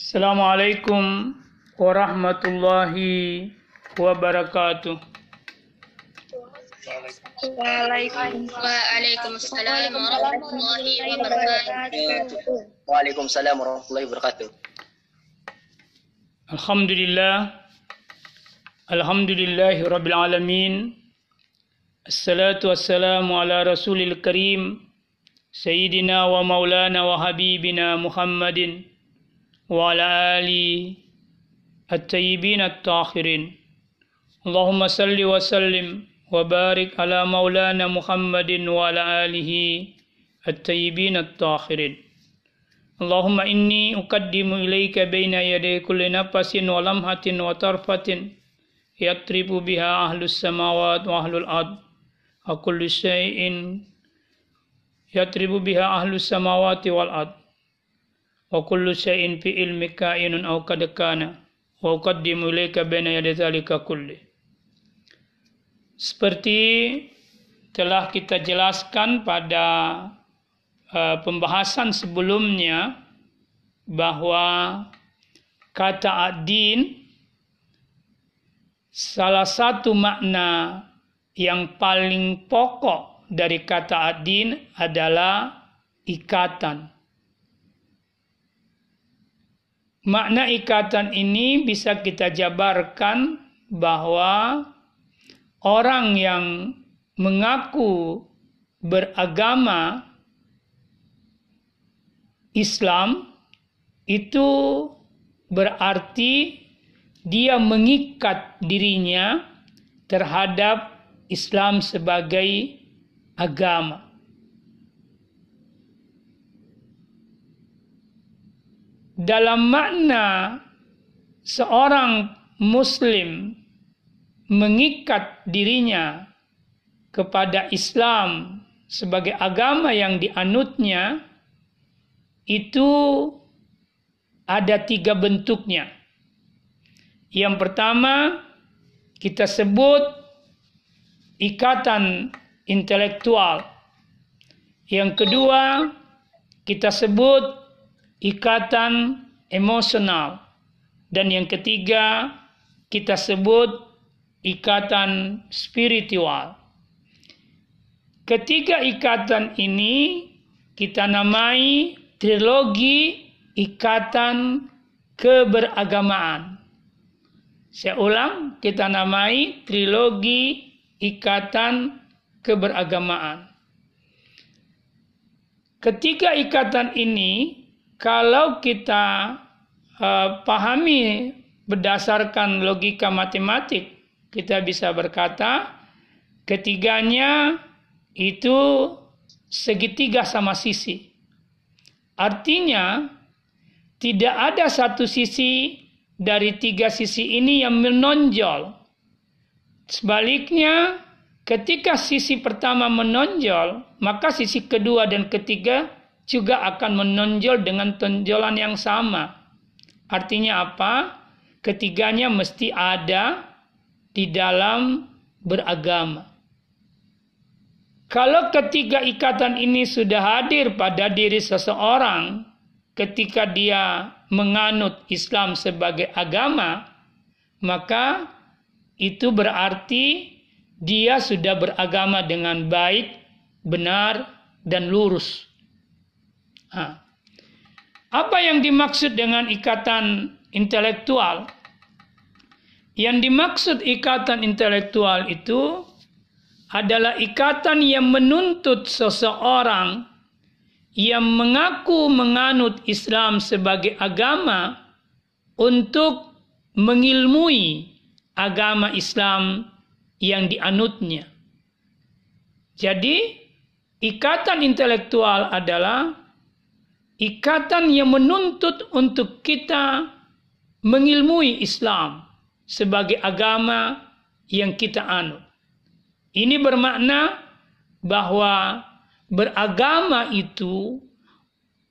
Assalamualaikum warahmatullahi wabarakatuh. Waalaikumsalam warahmatullahi wabarakatuh. Waalaikumsalam warahmatullahi wabarakatuh. Alhamdulillah. Alhamdulillahi rabbil alamin. Assalatu wassalamu ala rasulil karim. Sayyidina wa maulana wa habibina Muhammadin. Wa ala ali at-tayyibin وعلى آل الطيبين الطاهرين. اللهم صل وسلم وبارك على مولانا محمد وعلى آله الطيبين الطاهرين. اللهم إني أقدم إليك بين يدي كل نفس ولمحة وطرفة يطرب بها أهل السماوات وأهل الأرض. وكل شيء يطرب بها أهل السماوات والأرض. وكل شيء في علمك كائن أو قد كان وأقدم إليك بين يدي ذلك كله seperti telah kita jelaskan pada uh, pembahasan sebelumnya bahwa kata adin salah satu makna yang paling pokok dari kata adin adalah ikatan. Makna ikatan ini bisa kita jabarkan bahwa orang yang mengaku beragama Islam itu berarti dia mengikat dirinya terhadap Islam sebagai agama. Dalam makna seorang Muslim mengikat dirinya kepada Islam sebagai agama yang dianutnya, itu ada tiga bentuknya. Yang pertama, kita sebut ikatan intelektual. Yang kedua, kita sebut ikatan emosional. Dan yang ketiga, kita sebut ikatan spiritual. Ketiga ikatan ini kita namai trilogi ikatan keberagamaan. Saya ulang, kita namai trilogi ikatan keberagamaan. Ketiga ikatan ini, kalau kita uh, pahami berdasarkan logika matematik, kita bisa berkata ketiganya itu segitiga sama sisi. Artinya, tidak ada satu sisi dari tiga sisi ini yang menonjol. Sebaliknya, ketika sisi pertama menonjol, maka sisi kedua dan ketiga juga akan menonjol dengan tonjolan yang sama. Artinya apa? Ketiganya mesti ada di dalam beragama. Kalau ketiga ikatan ini sudah hadir pada diri seseorang ketika dia menganut Islam sebagai agama, maka itu berarti dia sudah beragama dengan baik, benar, dan lurus. Nah, apa yang dimaksud dengan ikatan intelektual? Yang dimaksud ikatan intelektual itu adalah ikatan yang menuntut seseorang yang mengaku menganut Islam sebagai agama untuk mengilmui agama Islam yang dianutnya. Jadi, ikatan intelektual adalah ikatan yang menuntut untuk kita mengilmui Islam sebagai agama yang kita anut. Ini bermakna bahwa beragama itu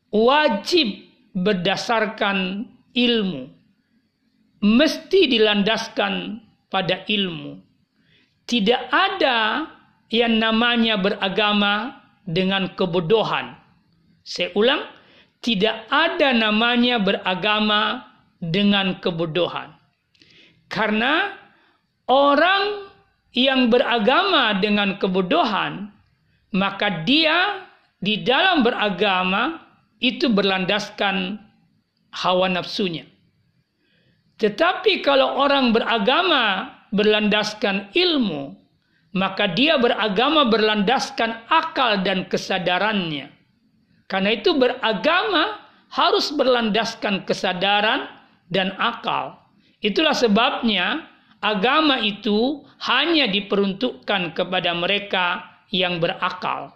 wajib berdasarkan ilmu. Mesti dilandaskan pada ilmu. Tidak ada yang namanya beragama dengan kebodohan. Saya ulang, tidak ada namanya beragama dengan kebodohan. Karena orang yang beragama dengan kebodohan, maka dia di dalam beragama itu berlandaskan hawa nafsunya. Tetapi kalau orang beragama berlandaskan ilmu, maka dia beragama berlandaskan akal dan kesadarannya. Karena itu beragama harus berlandaskan kesadaran dan akal. Itulah sebabnya agama itu hanya diperuntukkan kepada mereka yang berakal.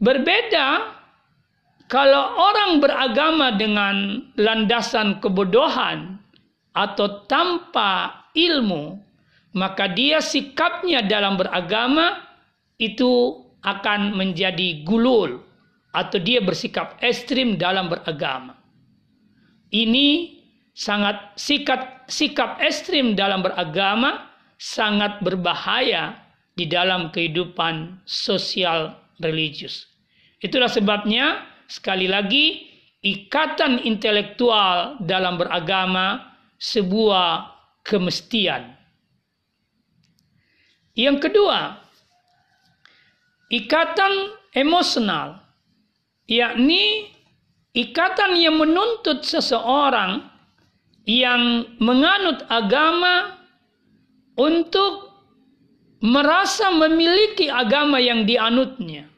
Berbeda kalau orang beragama dengan landasan kebodohan atau tanpa ilmu, maka dia sikapnya dalam beragama itu akan menjadi gulul atau dia bersikap ekstrim dalam beragama. Ini sangat sikap sikap ekstrim dalam beragama sangat berbahaya di dalam kehidupan sosial religius. Itulah sebabnya sekali lagi ikatan intelektual dalam beragama sebuah kemestian. Yang kedua, ikatan emosional, yakni ikatan yang menuntut seseorang yang menganut agama untuk merasa memiliki agama yang dianutnya.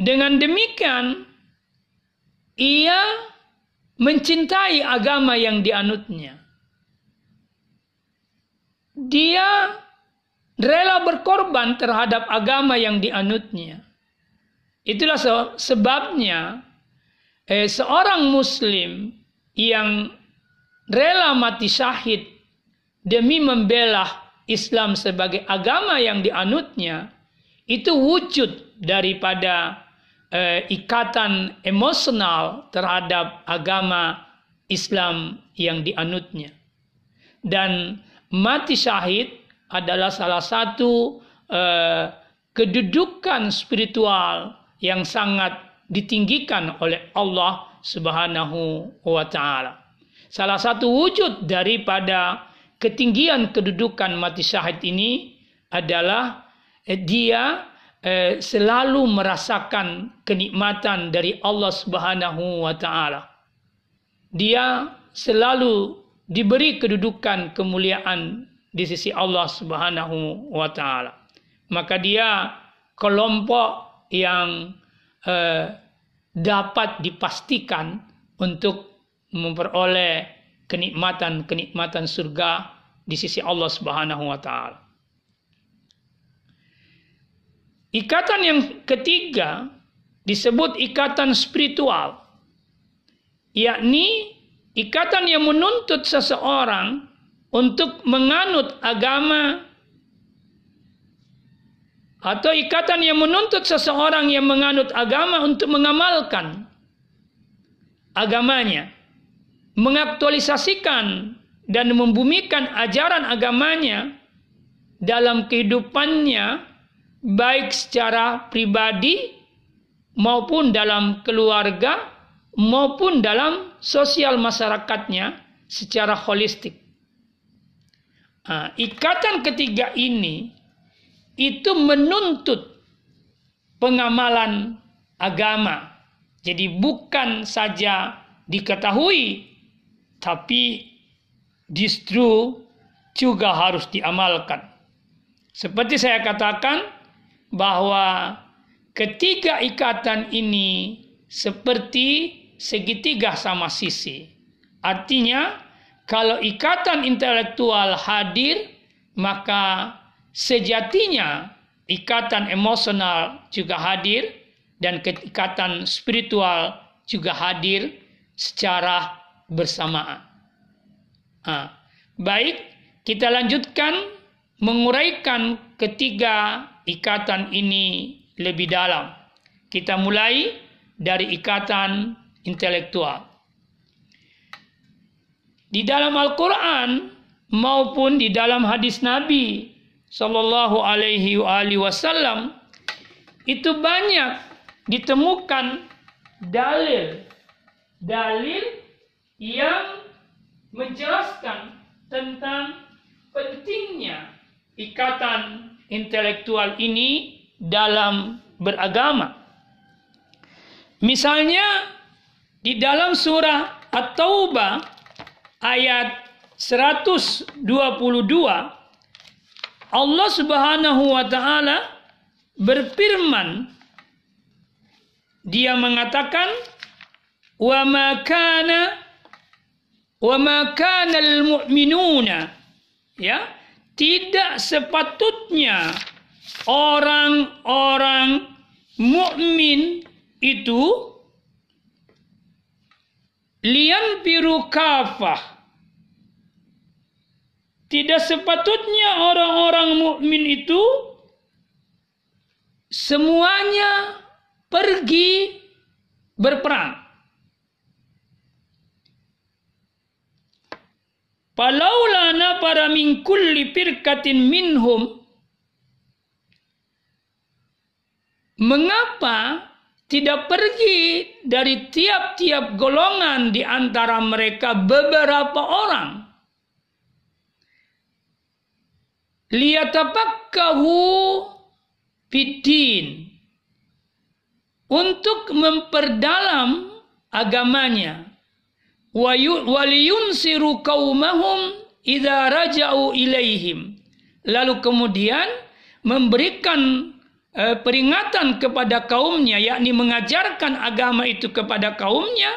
Dengan demikian, ia mencintai agama yang dianutnya. Dia rela berkorban terhadap agama yang dianutnya. Itulah sebabnya eh, seorang muslim yang rela mati syahid demi membela Islam sebagai agama yang dianutnya itu wujud daripada eh, ikatan emosional terhadap agama Islam yang dianutnya. Dan mati syahid adalah salah satu eh, kedudukan spiritual yang sangat ditinggikan oleh Allah Subhanahu wa taala. Salah satu wujud daripada ketinggian kedudukan mati syahid ini adalah eh, dia eh, selalu merasakan kenikmatan dari Allah Subhanahu wa taala. Dia selalu diberi kedudukan kemuliaan di sisi Allah Subhanahu wa taala. Maka dia kelompok yang eh, dapat dipastikan untuk memperoleh kenikmatan-kenikmatan surga di sisi Allah Subhanahu wa taala. Ikatan yang ketiga disebut ikatan spiritual, yakni ikatan yang menuntut seseorang untuk menganut agama atau ikatan yang menuntut seseorang yang menganut agama untuk mengamalkan agamanya, mengaktualisasikan dan membumikan ajaran agamanya dalam kehidupannya baik secara pribadi maupun dalam keluarga maupun dalam sosial masyarakatnya secara holistik. Nah, ikatan ketiga ini itu menuntut pengamalan agama. Jadi bukan saja diketahui tapi justru juga harus diamalkan. Seperti saya katakan, bahwa ketiga ikatan ini seperti segitiga sama sisi. Artinya, kalau ikatan intelektual hadir, maka sejatinya ikatan emosional juga hadir dan ikatan spiritual juga hadir secara bersamaan. Nah, baik, kita lanjutkan menguraikan ketiga ikatan ini lebih dalam. Kita mulai dari ikatan intelektual. Di dalam Al-Quran maupun di dalam hadis Nabi Sallallahu Alaihi Wasallam itu banyak ditemukan dalil dalil yang menjelaskan tentang pentingnya ikatan intelektual ini dalam beragama. Misalnya di dalam surah At-Taubah ayat 122 Allah Subhanahu wa taala berfirman dia mengatakan wa ma kana wa ma kana al-mu'minuna. Ya tidak sepatutnya orang-orang mukmin itu lian biru kafah. Tidak sepatutnya orang-orang mukmin itu semuanya pergi berperang. Palaulana para min kulli firkatin minhum Mengapa tidak pergi dari tiap-tiap golongan di antara mereka beberapa orang. Liyatapakkahu fiddin. Untuk memperdalam agamanya. Waliyunsiru kaumahum idha raja'u ilaihim. Lalu kemudian memberikan eh, peringatan kepada kaumnya yakni mengajarkan agama itu kepada kaumnya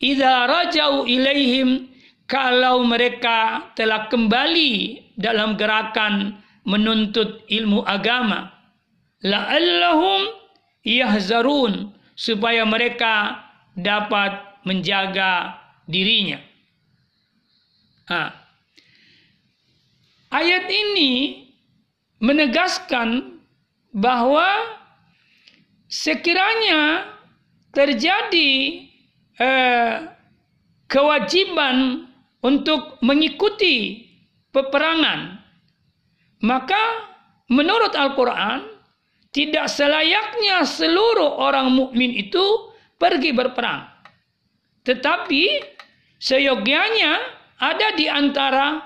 idza rajau ilaihim kalau mereka telah kembali dalam gerakan menuntut ilmu agama la'allahum yahzarun supaya mereka dapat menjaga dirinya. Ha. Ayat ini menegaskan bahwa sekiranya terjadi eh, kewajiban untuk mengikuti peperangan, maka menurut Al-Quran tidak selayaknya seluruh orang mukmin itu pergi berperang. Tetapi seyogianya ada di antara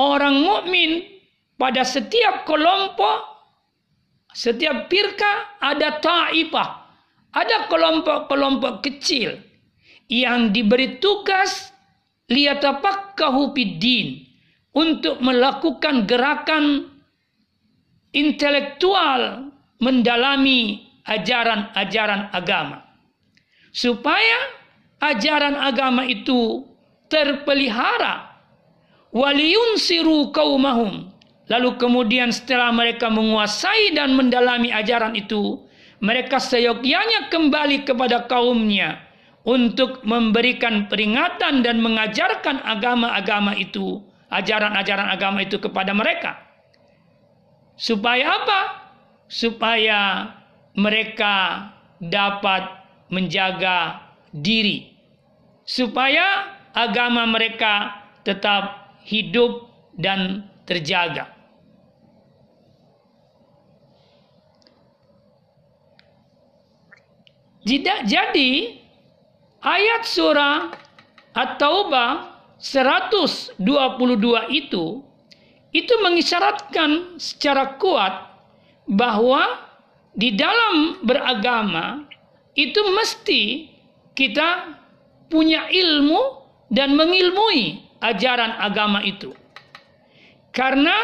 orang mukmin pada setiap kelompok setiap firqa ada ta'ifah. Ada kelompok-kelompok kecil yang diberi tugas liyatafakkahu fiddin untuk melakukan gerakan intelektual mendalami ajaran-ajaran agama. Supaya ajaran agama itu terpelihara waliyun siru kaumahum Lalu kemudian setelah mereka menguasai dan mendalami ajaran itu, mereka seyogyanya kembali kepada kaumnya untuk memberikan peringatan dan mengajarkan agama-agama itu, ajaran-ajaran agama itu kepada mereka. Supaya apa? Supaya mereka dapat menjaga diri. Supaya agama mereka tetap hidup dan terjaga. Jadi ayat surah At-Taubah 122 itu itu mengisyaratkan secara kuat bahwa di dalam beragama itu mesti kita punya ilmu dan mengilmui ajaran agama itu. Karena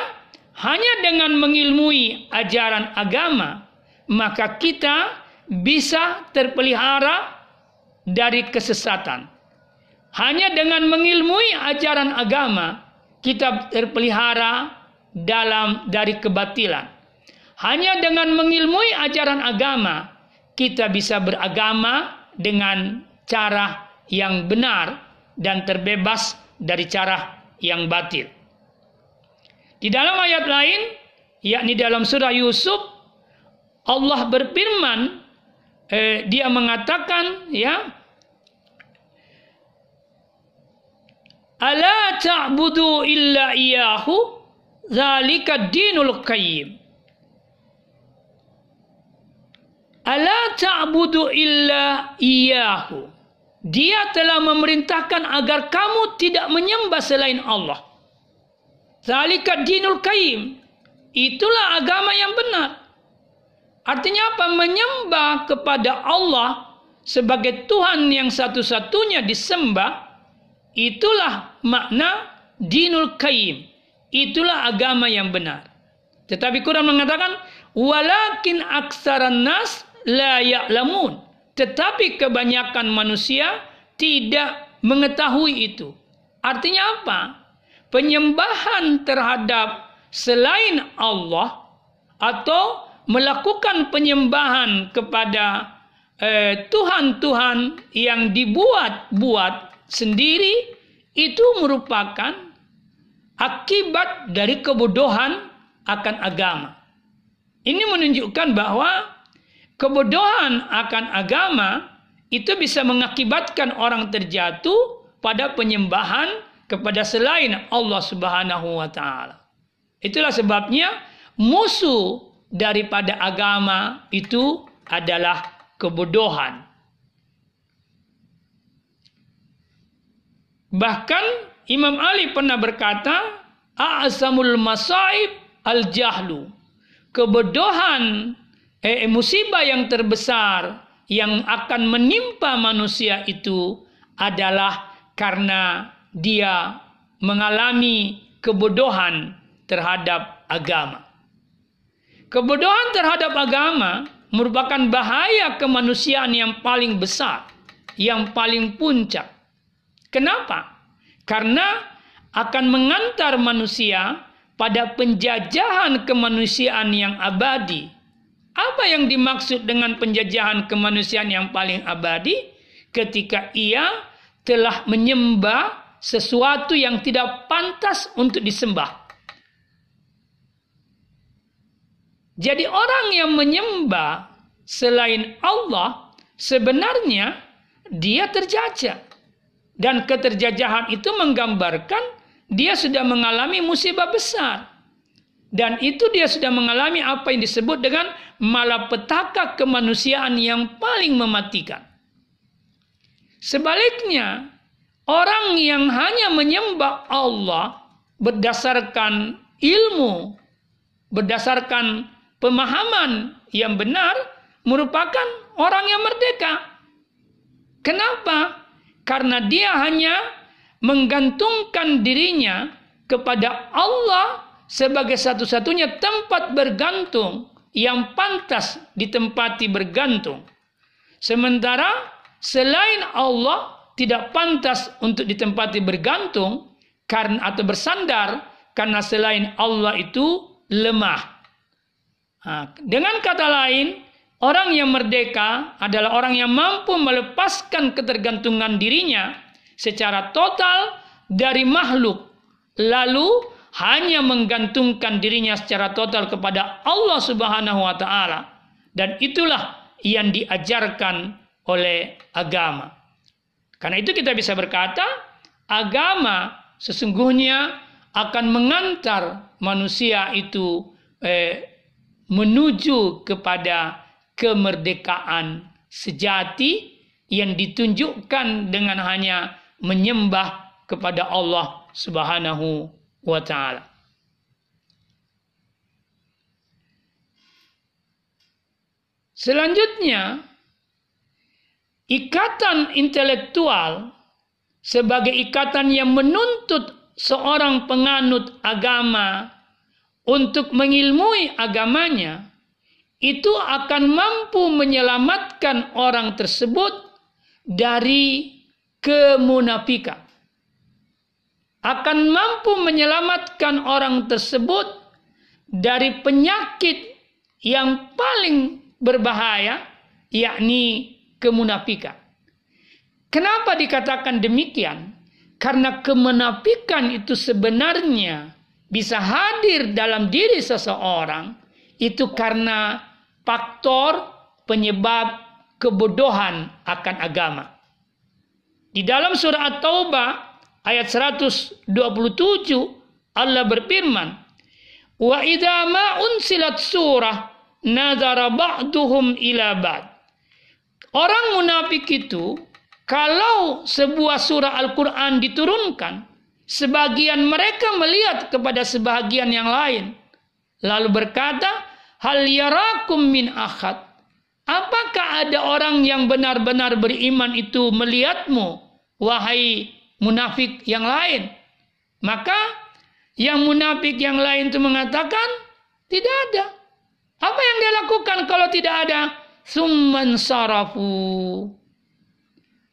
hanya dengan mengilmui ajaran agama maka kita bisa terpelihara dari kesesatan. Hanya dengan mengilmui ajaran agama, kita terpelihara dalam dari kebatilan. Hanya dengan mengilmui ajaran agama, kita bisa beragama dengan cara yang benar dan terbebas dari cara yang batil. Di dalam ayat lain, yakni dalam surah Yusuf, Allah berfirman eh, dia mengatakan ya ala ta'budu illa iyahu zalika dinul qayyim. Ala ta'budu illa iyyahu. Dia telah memerintahkan agar kamu tidak menyembah selain Allah. Zalika dinul qayyim. Itulah agama yang benar. Artinya apa? Menyembah kepada Allah sebagai Tuhan yang satu-satunya disembah. Itulah makna dinul qayyim. Itulah agama yang benar. Tetapi Quran mengatakan walakin aksaran nas la ya'lamun. Tetapi kebanyakan manusia tidak mengetahui itu. Artinya apa? Penyembahan terhadap selain Allah atau melakukan penyembahan kepada eh, Tuhan-Tuhan yang dibuat-buat sendiri itu merupakan akibat dari kebodohan akan agama. Ini menunjukkan bahwa kebodohan akan agama itu bisa mengakibatkan orang terjatuh pada penyembahan kepada selain Allah Subhanahu wa taala. Itulah sebabnya musuh daripada agama itu adalah kebodohan. Bahkan Imam Ali pernah berkata, "A'zamul masaib al-jahlu." Kebodohan eh, musibah yang terbesar yang akan menimpa manusia itu adalah karena dia mengalami kebodohan terhadap agama. Kebodohan terhadap agama merupakan bahaya kemanusiaan yang paling besar, yang paling puncak. Kenapa? Karena akan mengantar manusia pada penjajahan kemanusiaan yang abadi apa yang dimaksud dengan penjajahan kemanusiaan yang paling abadi? Ketika ia telah menyembah sesuatu yang tidak pantas untuk disembah. Jadi orang yang menyembah selain Allah sebenarnya dia terjajah. Dan keterjajahan itu menggambarkan dia sudah mengalami musibah besar. Dan itu dia sudah mengalami apa yang disebut dengan malapetaka kemanusiaan yang paling mematikan. Sebaliknya, orang yang hanya menyembah Allah berdasarkan ilmu, berdasarkan pemahaman yang benar, merupakan orang yang merdeka. Kenapa? Karena dia hanya menggantungkan dirinya kepada Allah sebagai satu-satunya tempat bergantung yang pantas ditempati bergantung. Sementara selain Allah tidak pantas untuk ditempati bergantung karena atau bersandar karena selain Allah itu lemah. Dengan kata lain, orang yang merdeka adalah orang yang mampu melepaskan ketergantungan dirinya secara total dari makhluk, lalu hanya menggantungkan dirinya secara total kepada Allah Subhanahu wa taala dan itulah yang diajarkan oleh agama. Karena itu kita bisa berkata agama sesungguhnya akan mengantar manusia itu eh, menuju kepada kemerdekaan sejati yang ditunjukkan dengan hanya menyembah kepada Allah Subhanahu wa ta'ala. Selanjutnya, ikatan intelektual sebagai ikatan yang menuntut seorang penganut agama untuk mengilmui agamanya, itu akan mampu menyelamatkan orang tersebut dari kemunafikan akan mampu menyelamatkan orang tersebut dari penyakit yang paling berbahaya, yakni kemunafikan. Kenapa dikatakan demikian? Karena kemunafikan itu sebenarnya bisa hadir dalam diri seseorang itu karena faktor penyebab kebodohan akan agama. Di dalam surah At-Taubah ayat 127 Allah berfirman, Wa idza ma unsilat surah nazara ba'duhum ila. Orang munafik itu kalau sebuah surah Al-Quran diturunkan, sebagian mereka melihat kepada sebagian yang lain. Lalu berkata, Hal yarakum min akhad. Apakah ada orang yang benar-benar beriman itu melihatmu, wahai munafik yang lain? Maka yang munafik yang lain itu mengatakan, tidak ada. Apa yang dia lakukan kalau tidak ada? Summan sarafu.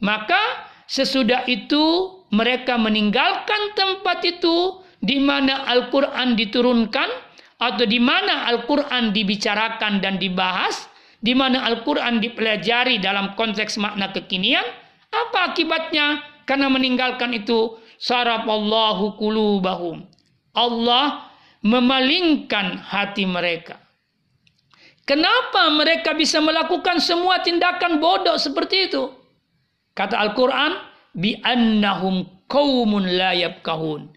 Maka sesudah itu mereka meninggalkan tempat itu di mana Al-Quran diturunkan atau di mana Al-Quran dibicarakan dan dibahas, di mana Al-Quran dipelajari dalam konteks makna kekinian, apa akibatnya? Karena meninggalkan itu, sarafallahu kulubahum. Allah memalingkan hati mereka. Kenapa mereka bisa melakukan semua tindakan bodoh seperti itu? Kata Al-Quran, bi annahum qaumun la yabkahun.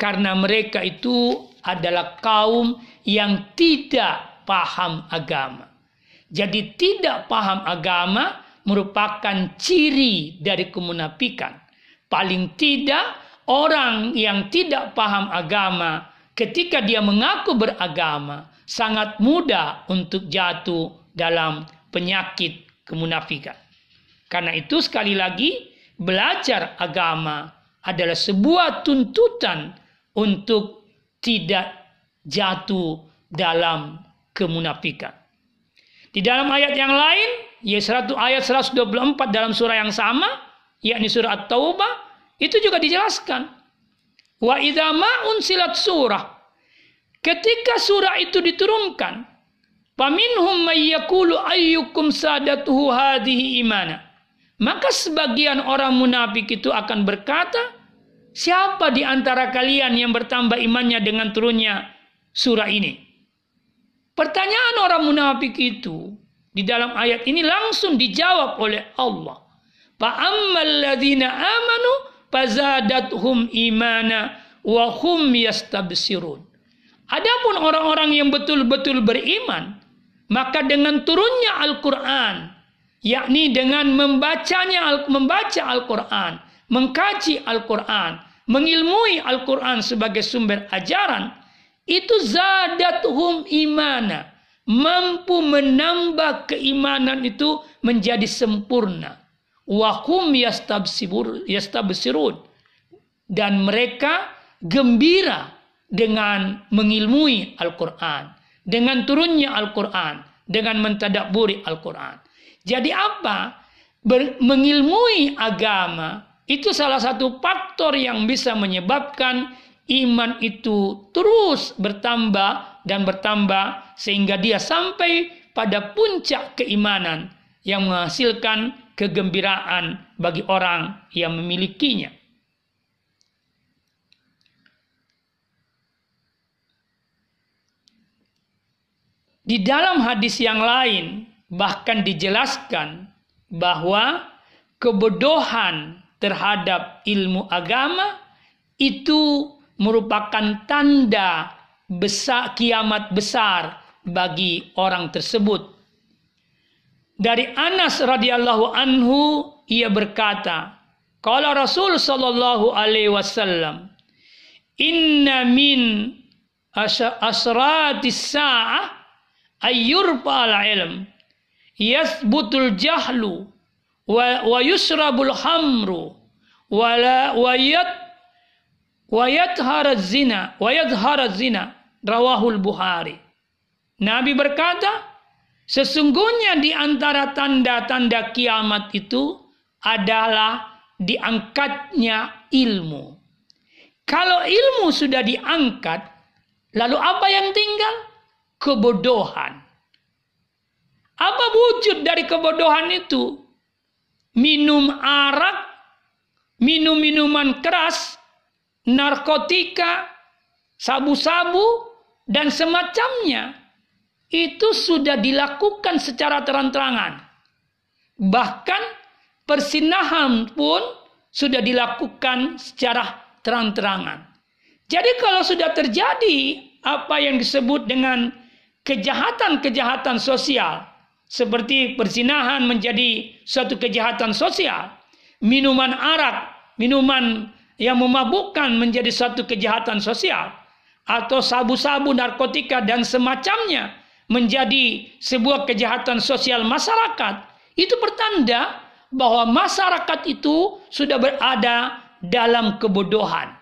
Karena mereka itu adalah kaum yang tidak paham agama. Jadi tidak paham agama merupakan ciri dari kemunafikan. Paling tidak orang yang tidak paham agama ketika dia mengaku beragama sangat mudah untuk jatuh dalam penyakit kemunafikan. Karena itu sekali lagi belajar agama adalah sebuah tuntutan untuk tidak jatuh dalam kemunafikan. Di dalam ayat yang lain, ya ayat 124 dalam surah yang sama, yakni surah At-Taubah, itu juga dijelaskan. Wa idza unsilat surah. Ketika surah itu diturunkan, paminhum may yaqulu ayyukum sadatuhu hadhihi imana. Maka sebagian orang munafik itu akan berkata, siapa di antara kalian yang bertambah imannya dengan turunnya surah ini? Pertanyaan orang munafik itu di dalam ayat ini langsung dijawab oleh Allah. Fa'ammal ladzina amanu fazadathum imana wa hum yastabsirun. Adapun orang-orang yang betul-betul beriman, maka dengan turunnya Al-Qur'an yakni dengan membacanya membaca Al-Qur'an, mengkaji Al-Qur'an, mengilmui Al-Qur'an sebagai sumber ajaran, itu zadathum imana, mampu menambah keimanan itu menjadi sempurna. Wahum yastabsirun dan mereka gembira dengan mengilmui Al-Qur'an, dengan turunnya Al-Qur'an, dengan mentadaburi Al-Qur'an. Jadi apa? Ber, mengilmui agama itu salah satu faktor yang bisa menyebabkan iman itu terus bertambah dan bertambah sehingga dia sampai pada puncak keimanan yang menghasilkan kegembiraan bagi orang yang memilikinya. Di dalam hadis yang lain bahkan dijelaskan bahwa kebodohan terhadap ilmu agama itu merupakan tanda besar kiamat besar bagi orang tersebut. Dari Anas radhiyallahu anhu ia berkata, kalau Rasul sallallahu alaihi wasallam, "Inna min asratis sa'ah ayyurfa al-ilm." Yasbutul jahlu wa, wa yusrabul hamru wa la wa yat wa yathara zina wa yadhara zina. Rawahul Bukhari. Nabi berkata sesungguhnya di antara tanda-tanda kiamat itu adalah diangkatnya ilmu. Kalau ilmu sudah diangkat lalu apa yang tinggal? Kebodohan apa wujud dari kebodohan itu? Minum arak, minum minuman keras, narkotika, sabu-sabu, dan semacamnya. Itu sudah dilakukan secara terang-terangan. Bahkan persinahan pun sudah dilakukan secara terang-terangan. Jadi kalau sudah terjadi apa yang disebut dengan kejahatan-kejahatan sosial seperti perzinahan menjadi suatu kejahatan sosial, minuman arak, minuman yang memabukkan menjadi suatu kejahatan sosial, atau sabu-sabu narkotika dan semacamnya menjadi sebuah kejahatan sosial masyarakat, itu pertanda bahwa masyarakat itu sudah berada dalam kebodohan.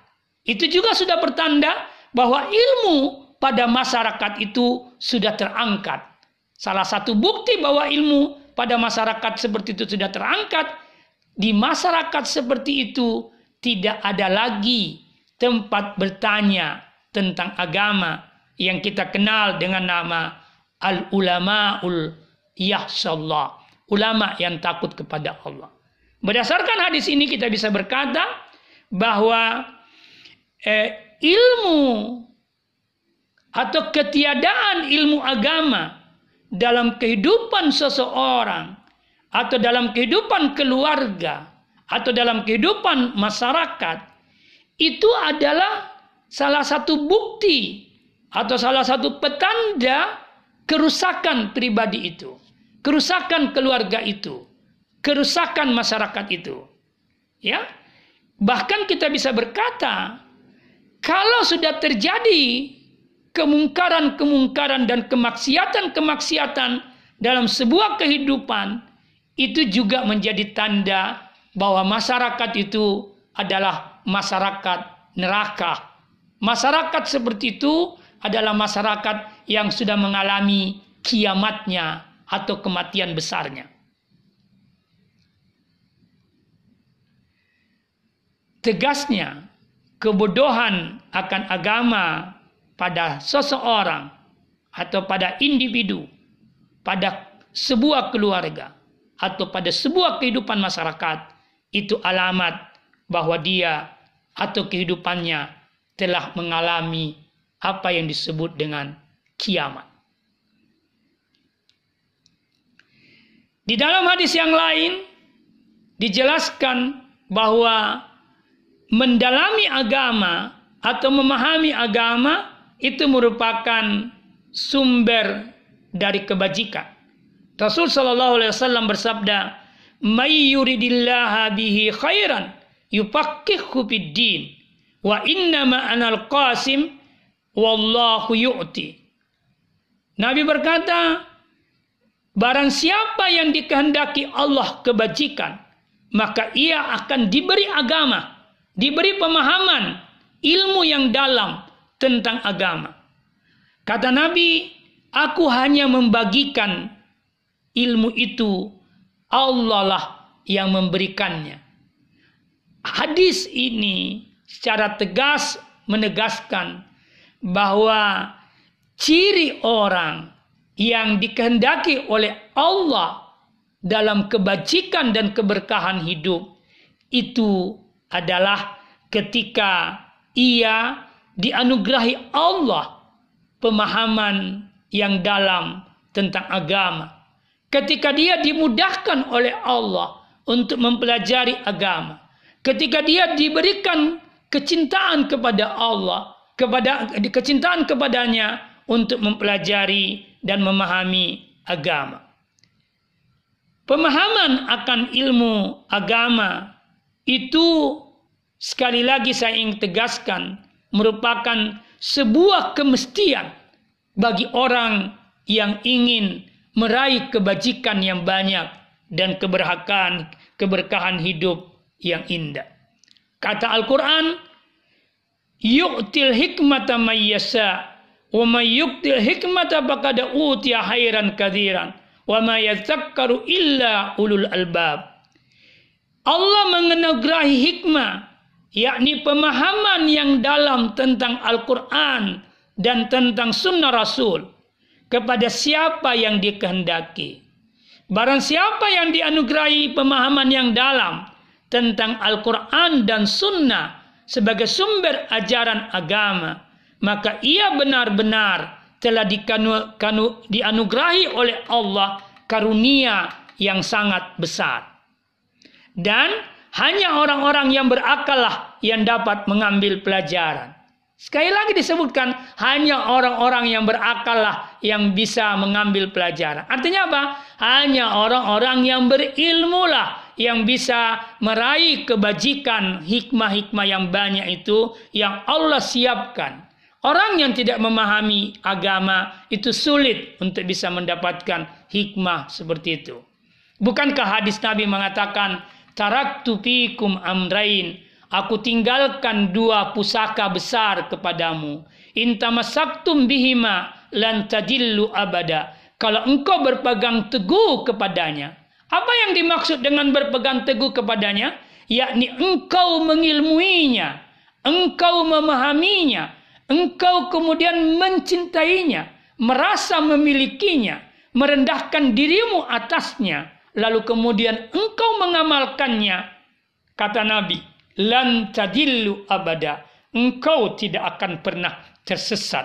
Itu juga sudah pertanda bahwa ilmu pada masyarakat itu sudah terangkat. Salah satu bukti bahwa ilmu pada masyarakat seperti itu sudah terangkat, di masyarakat seperti itu tidak ada lagi tempat bertanya tentang agama yang kita kenal dengan nama al-ulamaul yahsallah, ulama yang takut kepada Allah. Berdasarkan hadis ini kita bisa berkata bahwa eh, ilmu atau ketiadaan ilmu agama dalam kehidupan seseorang atau dalam kehidupan keluarga atau dalam kehidupan masyarakat itu adalah salah satu bukti atau salah satu petanda kerusakan pribadi itu, kerusakan keluarga itu, kerusakan masyarakat itu. Ya. Bahkan kita bisa berkata kalau sudah terjadi kemungkaran-kemungkaran dan kemaksiatan-kemaksiatan dalam sebuah kehidupan itu juga menjadi tanda bahwa masyarakat itu adalah masyarakat neraka. Masyarakat seperti itu adalah masyarakat yang sudah mengalami kiamatnya atau kematian besarnya. Tegasnya, kebodohan akan agama pada seseorang atau pada individu, pada sebuah keluarga atau pada sebuah kehidupan masyarakat itu alamat bahwa dia atau kehidupannya telah mengalami apa yang disebut dengan kiamat. Di dalam hadis yang lain dijelaskan bahwa mendalami agama atau memahami agama itu merupakan sumber dari kebajikan. Rasul Shallallahu Alaihi Wasallam bersabda, "May yuridillah bihi khairan yufaqihu fid din wa innama anal qasim wallahu yu'ti." Nabi berkata, barang siapa yang dikehendaki Allah kebajikan, maka ia akan diberi agama, diberi pemahaman, ilmu yang dalam, tentang agama. Kata Nabi, aku hanya membagikan ilmu itu, Allah lah yang memberikannya. Hadis ini secara tegas menegaskan bahwa ciri orang yang dikehendaki oleh Allah dalam kebajikan dan keberkahan hidup itu adalah ketika ia dianugerahi Allah pemahaman yang dalam tentang agama. Ketika dia dimudahkan oleh Allah untuk mempelajari agama, ketika dia diberikan kecintaan kepada Allah, kepada kecintaan kepadanya untuk mempelajari dan memahami agama. Pemahaman akan ilmu agama itu sekali lagi saya ingin tegaskan merupakan sebuah kemestian bagi orang yang ingin meraih kebajikan yang banyak dan keberkahan keberkahan hidup yang indah. Kata Al-Qur'an, "Yu'til hikmata may yasha wa may yu'til hikmata faqad utiya khairan katsiran wa ma illa ulul albab." Allah mengenegarahi hikmah yakni pemahaman yang dalam tentang Al-Quran dan tentang sunnah Rasul kepada siapa yang dikehendaki. Barang siapa yang dianugerahi pemahaman yang dalam tentang Al-Quran dan sunnah sebagai sumber ajaran agama, maka ia benar-benar telah dikanu, kanu, dianugerahi oleh Allah karunia yang sangat besar. Dan hanya orang-orang yang berakallah yang dapat mengambil pelajaran. Sekali lagi disebutkan hanya orang-orang yang berakal lah yang bisa mengambil pelajaran. Artinya apa? Hanya orang-orang yang berilmu lah yang bisa meraih kebajikan hikmah-hikmah yang banyak itu yang Allah siapkan. Orang yang tidak memahami agama itu sulit untuk bisa mendapatkan hikmah seperti itu. Bukankah hadis Nabi mengatakan taraktu fikum amrain Aku tinggalkan dua pusaka besar kepadamu. Intamasaktum bihima lan tadillu abada. Kalau engkau berpegang teguh kepadanya. Apa yang dimaksud dengan berpegang teguh kepadanya? Yakni engkau mengilmuinya. Engkau memahaminya. Engkau kemudian mencintainya. Merasa memilikinya. Merendahkan dirimu atasnya. Lalu kemudian engkau mengamalkannya. Kata Nabi lan tadillu abada. Engkau tidak akan pernah tersesat.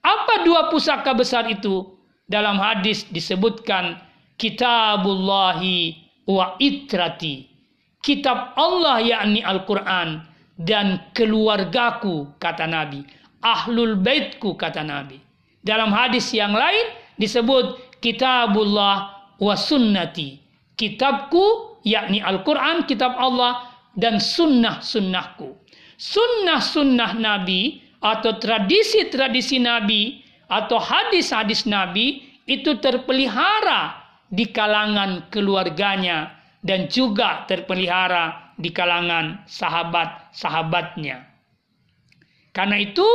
Apa dua pusaka besar itu? Dalam hadis disebutkan kitabullahi wa itrati. Kitab Allah yakni Al-Quran dan keluargaku kata Nabi. Ahlul baitku kata Nabi. Dalam hadis yang lain disebut kitabullah wa sunnati. Kitabku yakni Al-Quran, kitab Allah dan sunnah-sunnahku. Sunnah-sunnah Nabi atau tradisi-tradisi Nabi atau hadis-hadis Nabi itu terpelihara di kalangan keluarganya dan juga terpelihara di kalangan sahabat-sahabatnya. Karena itu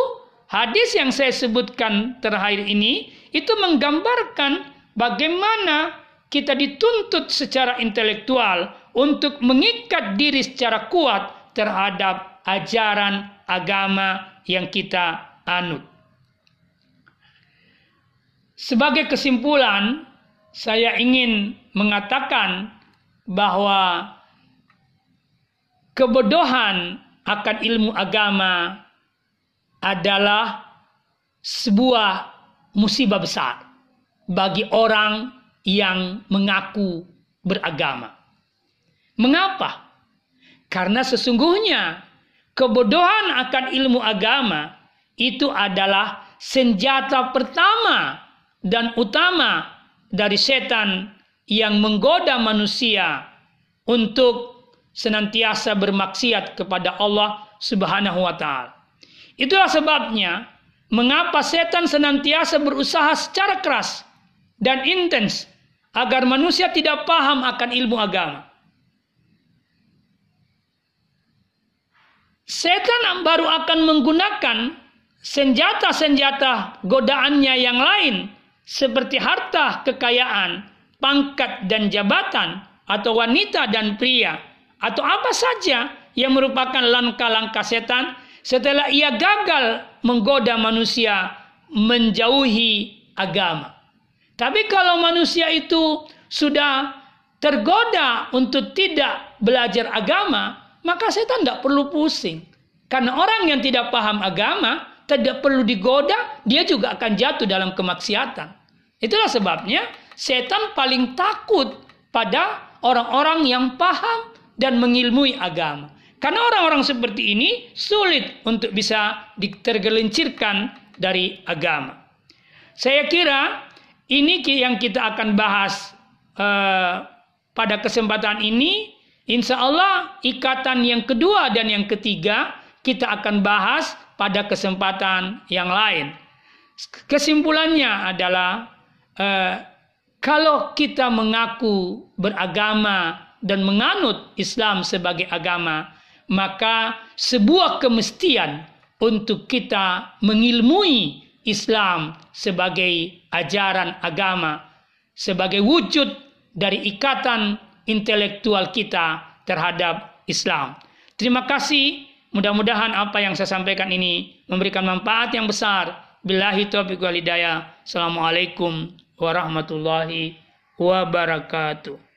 hadis yang saya sebutkan terakhir ini itu menggambarkan bagaimana kita dituntut secara intelektual untuk mengikat diri secara kuat terhadap ajaran agama yang kita anut. Sebagai kesimpulan, saya ingin mengatakan bahwa kebodohan akan ilmu agama adalah sebuah musibah besar bagi orang yang mengaku beragama. Mengapa? Karena sesungguhnya kebodohan akan ilmu agama itu adalah senjata pertama dan utama dari setan yang menggoda manusia untuk senantiasa bermaksiat kepada Allah Subhanahu wa taala. Itulah sebabnya mengapa setan senantiasa berusaha secara keras dan intens agar manusia tidak paham akan ilmu agama. Setan baru akan menggunakan senjata-senjata godaannya yang lain seperti harta, kekayaan, pangkat dan jabatan atau wanita dan pria atau apa saja yang merupakan langkah-langkah setan setelah ia gagal menggoda manusia menjauhi agama. Tapi kalau manusia itu sudah tergoda untuk tidak belajar agama, maka setan tidak perlu pusing. Karena orang yang tidak paham agama, tidak perlu digoda, dia juga akan jatuh dalam kemaksiatan. Itulah sebabnya setan paling takut pada orang-orang yang paham dan mengilmui agama. Karena orang-orang seperti ini sulit untuk bisa ditergelincirkan dari agama. Saya kira ini yang kita akan bahas uh, pada kesempatan ini Insya Allah ikatan yang kedua dan yang ketiga kita akan bahas pada kesempatan yang lain. Kesimpulannya adalah eh, kalau kita mengaku beragama dan menganut Islam sebagai agama, maka sebuah kemestian untuk kita mengilmui Islam sebagai ajaran agama, sebagai wujud dari ikatan intelektual kita terhadap Islam. Terima kasih. Mudah-mudahan apa yang saya sampaikan ini memberikan manfaat yang besar. Billahi taufiq wal hidayah. Assalamualaikum warahmatullahi wabarakatuh.